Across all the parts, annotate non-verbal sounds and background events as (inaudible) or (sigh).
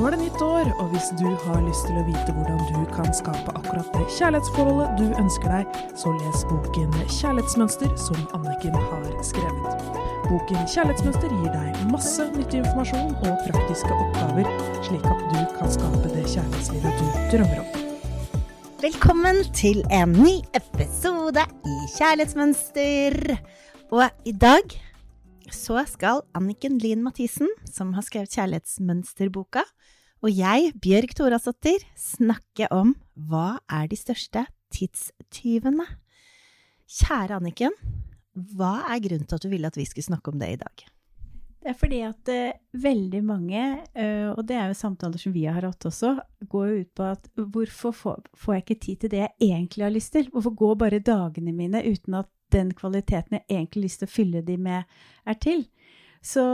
Nå er det nytt år, og hvis du har lyst til å vite hvordan du kan skape akkurat det kjærlighetsforholdet du ønsker deg, så les boken Kjærlighetsmønster som Anniken har skrevet. Boken Kjærlighetsmønster gir deg masse nyttig informasjon og praktiske oppgaver, slik at du kan skape det kjærlighetslivet du drømmer om. Velkommen til en ny episode i Kjærlighetsmønster. Og i dag så skal Anniken Lien Mathisen, som har skrevet Kjærlighetsmønsterboka, og jeg, Bjørg Torasdottir, snakke om hva er de største tidstyvene? Kjære Anniken, hva er grunnen til at du ville at vi skulle snakke om det i dag? Det er fordi at uh, veldig mange, uh, og det er jo samtaler som vi har hatt også, går jo ut på at hvorfor får, får jeg ikke tid til det jeg egentlig har lyst til? Hvorfor går bare dagene mine uten at den kvaliteten jeg egentlig har lyst til å fylle de med, er til? Så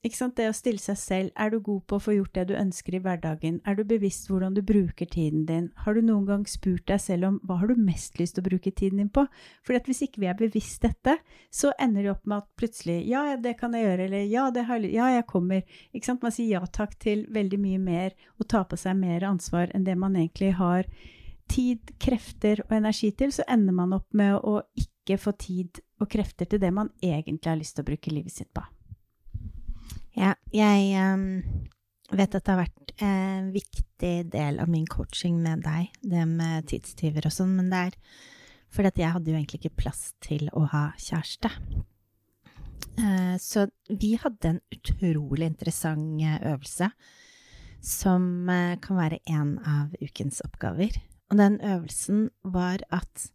ikke sant? Det å stille seg selv Er du god på å få gjort det du ønsker i hverdagen? Er du bevisst hvordan du bruker tiden din? Har du noen gang spurt deg selv om hva har du mest lyst til å bruke tiden din på? For hvis ikke vi er bevisst dette, så ender det opp med at plutselig Ja, det kan jeg gjøre, eller Ja, det har, ja jeg kommer. Ikke sant? Man sier ja takk til veldig mye mer og tar på seg mer ansvar enn det man egentlig har tid, krefter og energi til, så ender man opp med å ikke få tid og krefter til det man egentlig har lyst til å bruke livet sitt på. Ja, jeg um, vet at det har vært en viktig del av min coaching med deg, det med tidstyver og sånn, men det er fordi at jeg hadde jo egentlig ikke plass til å ha kjæreste. Uh, så vi hadde en utrolig interessant eh, øvelse som uh, kan være en av ukens oppgaver. Og den øvelsen var at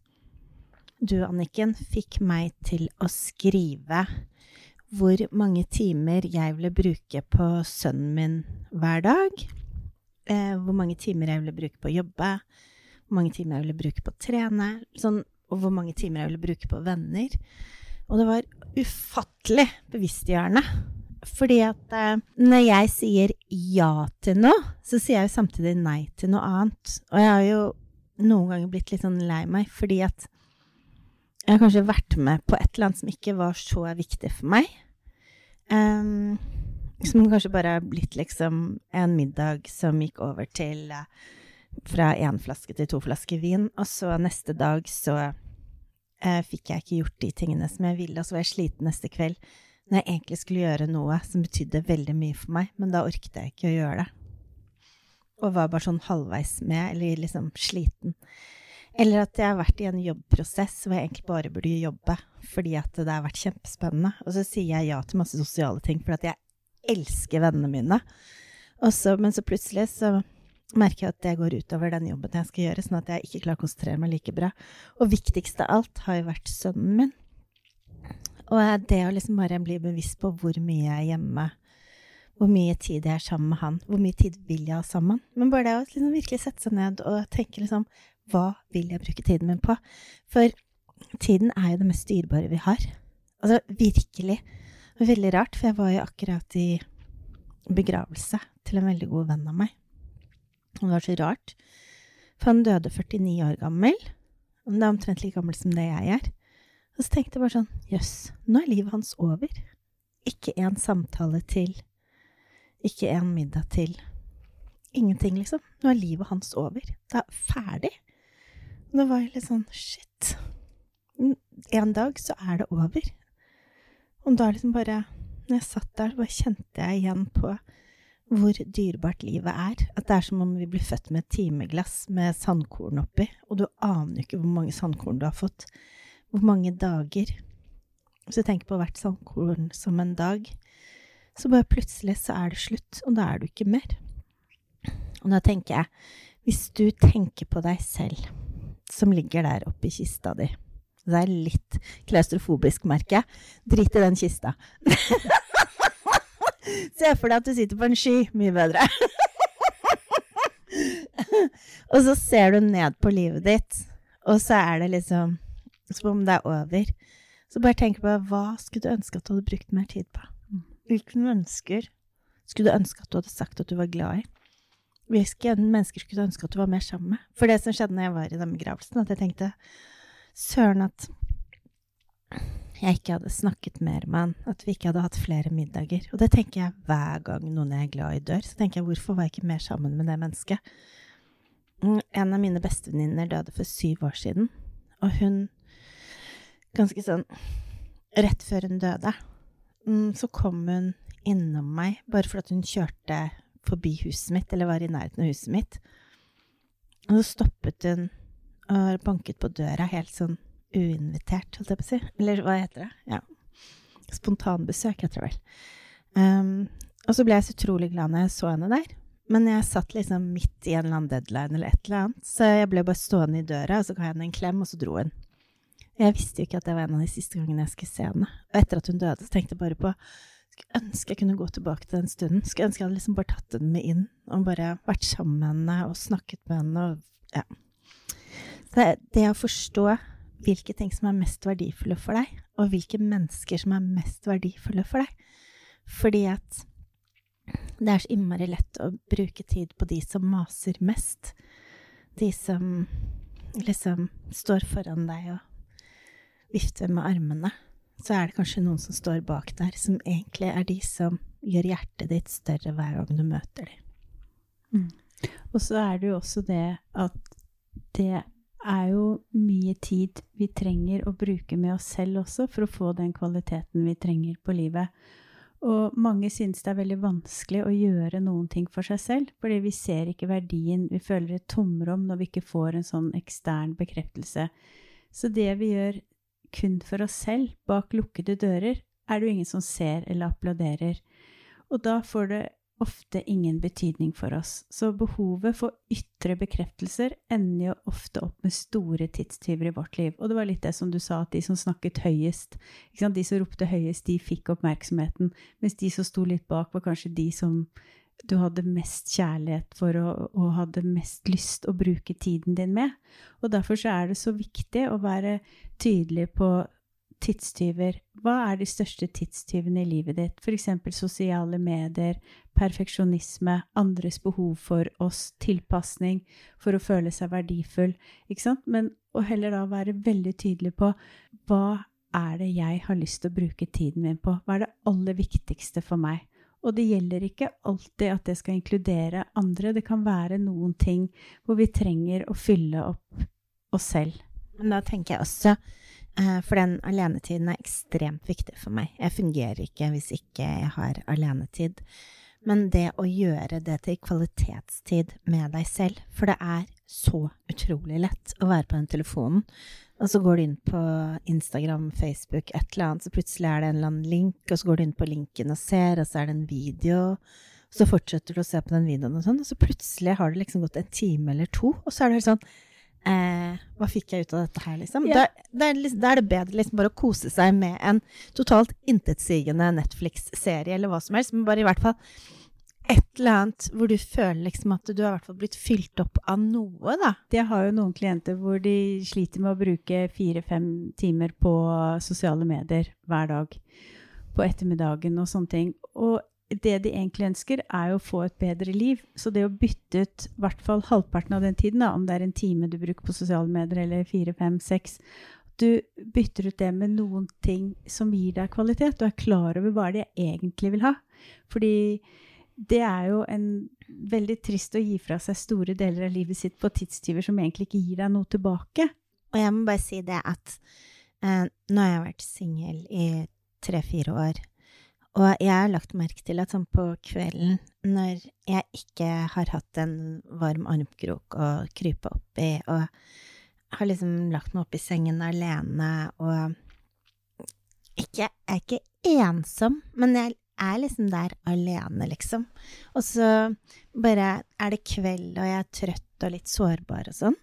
du, Anniken, fikk meg til å skrive hvor mange timer jeg ville bruke på sønnen min hver dag. Eh, hvor mange timer jeg ville bruke på å jobbe. Hvor mange timer jeg ville bruke på å trene. Sånn, og hvor mange timer jeg ville bruke på venner. Og det var ufattelig bevisstgjørende. Fordi at eh, når jeg sier ja til noe, så sier jeg jo samtidig nei til noe annet. Og jeg har jo noen ganger blitt litt sånn lei meg fordi at jeg har kanskje vært med på et eller annet som ikke var så viktig for meg. Um, som kanskje bare har blitt liksom en middag som gikk over til uh, fra én flaske til to flasker vin, og så neste dag så uh, fikk jeg ikke gjort de tingene som jeg ville, og så var jeg sliten neste kveld når jeg egentlig skulle gjøre noe som betydde veldig mye for meg, men da orket jeg ikke å gjøre det. Og var bare sånn halvveis med, eller liksom sliten. Eller at jeg har vært i en jobbprosess hvor jeg egentlig bare burde jobbe fordi at det har vært kjempespennende. Og så sier jeg ja til masse sosiale ting fordi at jeg elsker vennene mine. Så, men så plutselig så merker jeg at det går utover den jobben jeg skal gjøre, sånn at jeg ikke klarer å konsentrere meg like bra. Og viktigst av alt har jo vært sønnen min. Og det å liksom bare bli bevisst på hvor mye jeg er hjemme, hvor mye tid jeg er sammen med han, hvor mye tid vil jeg ha sammen. Men bare det å liksom virkelig sette seg ned og tenke liksom hva vil jeg bruke tiden min på? For tiden er jo det mest dyrebare vi har. Altså virkelig. Veldig rart, for jeg var jo akkurat i begravelse til en veldig god venn av meg. Og det var så rart, for han døde 49 år gammel. Og det er omtrent like gammel som det jeg er. Og så tenkte jeg bare sånn, jøss, nå er livet hans over. Ikke en samtale til. Ikke en middag til. Ingenting, liksom. Nå er livet hans over. Det er ferdig. Da var jeg litt sånn shit. En dag så er det over. Og da liksom bare Når jeg satt der, bare kjente jeg igjen på hvor dyrebart livet er. At det er som om vi blir født med et timeglass med sandkorn oppi, og du aner jo ikke hvor mange sandkorn du har fått. Hvor mange dager. Hvis du tenker på hvert sandkorn som en dag, så bare plutselig så er det slutt, og da er du ikke mer. Og da tenker jeg, hvis du tenker på deg selv som ligger der oppe i kista di. Det er litt klaustrofobisk, merker jeg. Drit i den kista. (laughs) Se for deg at du sitter på en sky. Mye bedre. (laughs) og så ser du ned på livet ditt, og så er det liksom som om det er over. Så bare tenk på hva skulle du ønske at du hadde brukt mer tid på? Hvilke mennesker skulle du ønske at du hadde sagt at du var glad i? Hvilke mennesker skulle du ønske at du var mer sammen med? For det som skjedde når jeg var i den begravelsen, at jeg tenkte søren at jeg ikke hadde snakket mer med han, at vi ikke hadde hatt flere middager. Og det tenker jeg hver gang noen jeg er glad i, dør. Så tenker jeg, hvorfor var jeg ikke mer sammen med det mennesket? Mm, en av mine bestevenninner døde for syv år siden, og hun Ganske sånn rett før hun døde, mm, så kom hun innom meg bare fordi hun kjørte forbi huset mitt, eller var i nærheten av huset mitt. Og så stoppet hun og banket på døra helt sånn uinvitert, holdt jeg på å si. Eller hva heter det? Ja. Spontanbesøk, heter det vel. Um, og så ble jeg så utrolig glad når jeg så henne der. Men jeg satt liksom midt i en eller annen deadline eller et eller annet, så jeg ble bare stående i døra, og så ga jeg henne en klem, og så dro hun. Jeg visste jo ikke at det var en av de siste gangene jeg skulle se henne. Og etter at hun døde, så tenkte jeg bare på Skulle ønske jeg kunne gå tilbake til den stunden. Skulle ønske jeg hadde liksom bare tatt henne med inn og bare vært sammen med henne og snakket med henne og ja. Så det å forstå hvilke ting som er mest verdifulle for deg, og hvilke mennesker som er mest verdifulle for deg. Fordi at det er så innmari lett å bruke tid på de som maser mest. De som liksom står foran deg og vifter med armene. Så er det kanskje noen som står bak der, som egentlig er de som gjør hjertet ditt større hver gang du møter dem. Mm. Og så er det jo også det at det er jo mye tid vi trenger å bruke med oss selv også for å få den kvaliteten vi trenger på livet. Og mange synes det er veldig vanskelig å gjøre noen ting for seg selv, fordi vi ser ikke verdien, vi føler et tomrom når vi ikke får en sånn ekstern bekreftelse. Så det vi gjør kun for oss selv, bak lukkede dører, er det jo ingen som ser eller applauderer. Og da får det ofte ingen betydning for oss, så behovet for ytre bekreftelser ender jo ofte opp med store tidstyver i vårt liv. Og det var litt det som du sa, at de som snakket høyest, de som ropte høyest, de fikk oppmerksomheten, mens de som sto litt bak, var kanskje de som du hadde mest kjærlighet for og, og hadde mest lyst å bruke tiden din med. Og derfor så er det så viktig å være tydelig på tidstyver. Hva er de største tidstyvene i livet ditt? F.eks. sosiale medier, perfeksjonisme, andres behov for oss, tilpasning for å føle seg verdifull. Ikke sant? Men å heller da være veldig tydelig på hva er det jeg har lyst til å bruke tiden min på? Hva er det aller viktigste for meg? Og det gjelder ikke alltid at det skal inkludere andre. Det kan være noen ting hvor vi trenger å fylle opp oss selv. Men da tenker jeg også Eh, for den alenetiden er ekstremt viktig for meg. Jeg fungerer ikke hvis ikke jeg har alenetid. Men det å gjøre det til kvalitetstid med deg selv, for det er så utrolig lett å være på den telefonen, og så går du inn på Instagram, Facebook, et eller annet, så plutselig er det en eller annen link, og så går du inn på linken og ser, og så er det en video, så fortsetter du å se på den videoen og sånn, og så plutselig har det liksom gått en time eller to, og så er det helt sånn Eh, hva fikk jeg ut av dette her, liksom? Ja. Da, da, er liksom, da, er det bedre liksom bare å kose seg med en totalt intetsigende Netflix-serie eller hva som helst, men bare i hvert fall et eller annet hvor du føler liksom at du har blitt fylt opp av noe, da. Jeg har jo noen klienter hvor de sliter med å bruke fire-fem timer på sosiale medier hver dag på ettermiddagen og sånne ting. Og det de egentlig ønsker, er jo å få et bedre liv. Så det å bytte ut i hvert fall halvparten av den tiden, da, om det er en time du bruker på sosiale medier, eller fire, fem, seks Du bytter ut det med noen ting som gir deg kvalitet, og er klar over hva det jeg egentlig vil ha. Fordi det er jo en veldig trist å gi fra seg store deler av livet sitt på tidstyver som egentlig ikke gir deg noe tilbake. Og jeg må bare si det at eh, nå har jeg vært singel i tre-fire år. Og jeg har lagt merke til at sånn på kvelden, når jeg ikke har hatt en varm armkrok å krype opp i, og har liksom lagt meg opp i sengen alene og ikke, Jeg er ikke ensom, men jeg er liksom der alene, liksom. Og så bare er det kveld, og jeg er trøtt og litt sårbar og sånn,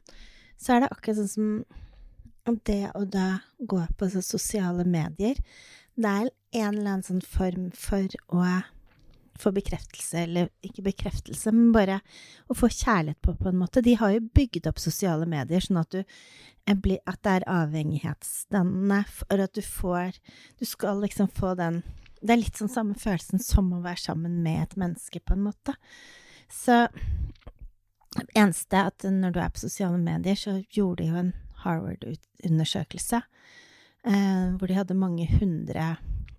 så er det akkurat sånn som det å da gå på sosiale medier det er en eller annen sånn form for å få bekreftelse, eller ikke bekreftelse, men bare å få kjærlighet på, på en måte. De har jo bygd opp sosiale medier sånn at, du, at det er avhengighetsdannende, for at du får Du skal liksom få den Det er litt sånn samme følelsen som å være sammen med et menneske, på en måte. Så det eneste at når du er på sosiale medier, så gjorde de jo en Harvard-undersøkelse eh, hvor de hadde mange hundre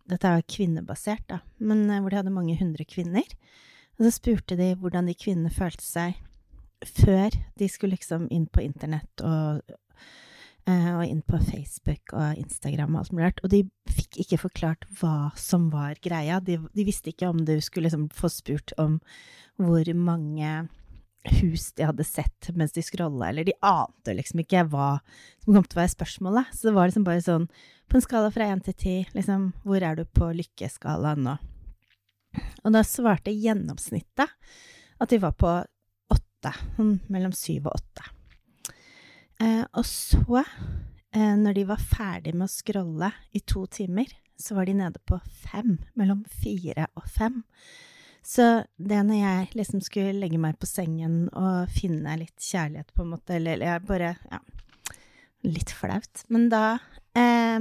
Dette er jo kvinnebasert, da, men eh, hvor de hadde mange hundre kvinner. Og så spurte de hvordan de kvinnene følte seg før de skulle liksom inn på internett og, og inn på Facebook og Instagram og alt mulig rart. Og de fikk ikke forklart hva som var greia. De, de visste ikke om du skulle liksom få spurt om hvor mange hus de hadde sett mens de scrolla, eller de ante liksom ikke hva som kom til å være spørsmålet. Så det var liksom bare sånn, på en skala fra én til ti, liksom, hvor er du på lykkeskalaen nå? Og da svarte gjennomsnittet at de var på åtte, sånn mellom syv og åtte. Eh, og så, eh, når de var ferdig med å scrolle i to timer, så var de nede på fem, mellom fire og fem. Så det når jeg liksom skulle legge meg på sengen og finne litt kjærlighet, på en måte, eller, jeg bare Ja, litt flaut. Men da eh,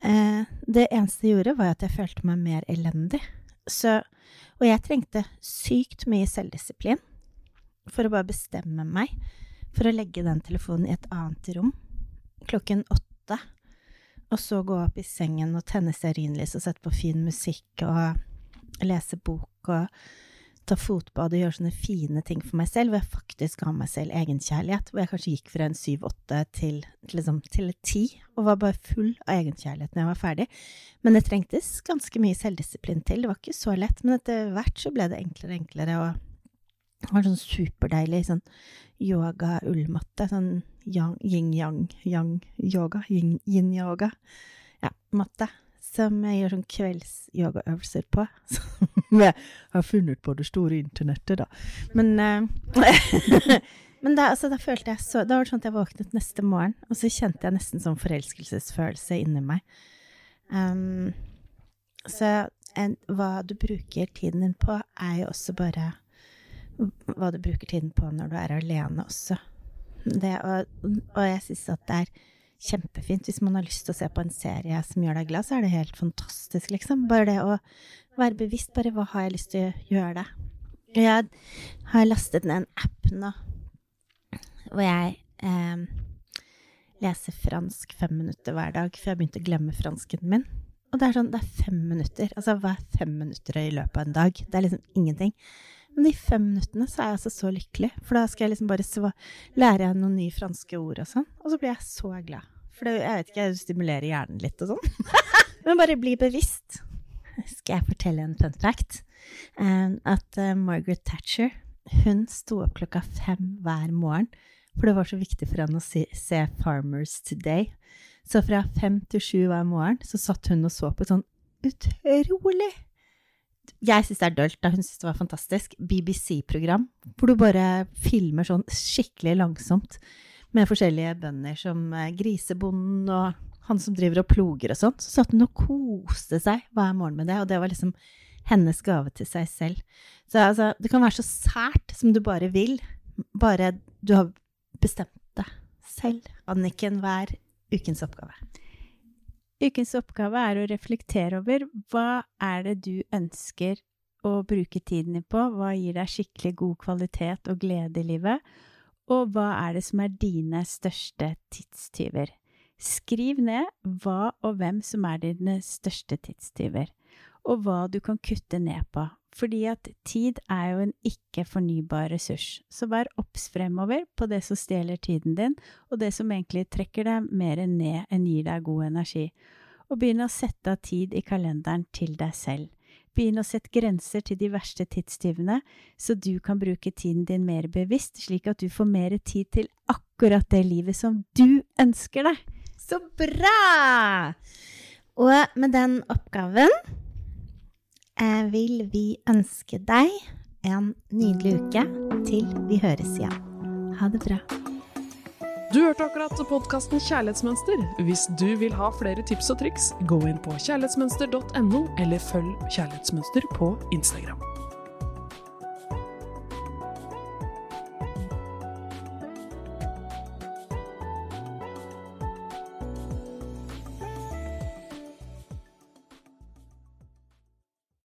eh, Det eneste jeg gjorde, var at jeg følte meg mer elendig. Så Og jeg trengte sykt mye selvdisiplin for å bare bestemme meg for å legge den telefonen i et annet rom. Klokken åtte, og så gå opp i sengen og tenne stearinlys og sette på fin musikk og lese bok og ta fotbad og gjøre sånne fine ting for meg selv, hvor jeg faktisk ga meg selv egenkjærlighet, hvor jeg kanskje gikk fra en syv-åtte til, liksom, til ti, og var bare full av egenkjærlighet når jeg var ferdig. Men det trengtes ganske mye selvdisiplin til, det var ikke så lett, men etter hvert så ble det enklere og enklere, og det var sånn superdeilig sånn yoga-ullmatte, sånn yin-yang, yang-yoga, yin-yoga, ja, matte som jeg gjør sånn kveldsyogaøvelser på. (laughs) Som jeg har funnet på det store internettet, da. Men, uh, (laughs) men da, altså, da, følte jeg så Da var det sånn at jeg våknet neste morgen, og så kjente jeg nesten sånn forelskelsesfølelse inni meg. Um, så en, hva du bruker tiden din på, er jo også bare hva du bruker tiden på når du er alene også. Det, og, og jeg syns at det er kjempefint. Hvis man har lyst til å se på en serie som gjør deg glad, så er det helt fantastisk, liksom. Bare det å være bevisst. Bare hva har jeg lyst til å gjøre det? Jeg har lastet ned en app nå hvor jeg eh, leser fransk fem minutter hver dag, for jeg begynte å glemme fransken min. Og det er sånn, det er fem minutter. Altså, hva er fem minutter i løpet av en dag? Det er liksom ingenting. Men de fem minuttene så er jeg altså så lykkelig, for da skal jeg liksom bare lære jeg noen nye franske ord og sånn, og så blir jeg så glad. For det, jeg vet ikke, jeg stimulerer hjernen litt og sånn. (laughs) Men bare bli bevisst. Skal jeg fortelle en fun fact? Um, at uh, Margaret Thatcher, hun sto opp klokka fem hver morgen. For det var så viktig for henne å se, se Farmers Today. Så fra fem til sju hver morgen så satt hun og så på et sånn utrolig jeg syns det er dølt, da hun syntes det var fantastisk. BBC-program hvor du bare filmer sånn skikkelig langsomt med forskjellige bønder, som eh, grisebonden og han som driver og ploger og sånt. Så satt hun og koste seg hver morgen med det, og det var liksom hennes gave til seg selv. Så altså, det kan være så sært som du bare vil, bare du har bestemt det selv. Anniken, hva er ukens oppgave? Ukens oppgave er å reflektere over hva er det du ønsker å bruke tiden din på, hva gir deg skikkelig god kvalitet og glede i livet, og hva er det som er dine største tidstyver? Skriv ned hva og hvem som er dine største tidstyver, og hva du kan kutte ned på, fordi at tid er jo en ikke-fornybar ressurs, så vær obs fremover på det som stjeler tiden din, og det som egentlig trekker deg mer ned enn gir deg god energi, og begynn å sette av tid i kalenderen til deg selv. Begynn å sette grenser til de verste tidstyvene, så du kan bruke tiden din mer bevisst, slik at du får mer tid til akkurat det livet som du ønsker deg. Så bra! Og med den oppgaven vil vi ønske deg en nydelig uke til vi høres igjen. Ha det bra. Du hørte akkurat podkasten Kjærlighetsmønster. Hvis du vil ha flere tips og triks, gå inn på kjærlighetsmønster.no, eller følg Kjærlighetsmønster på Instagram.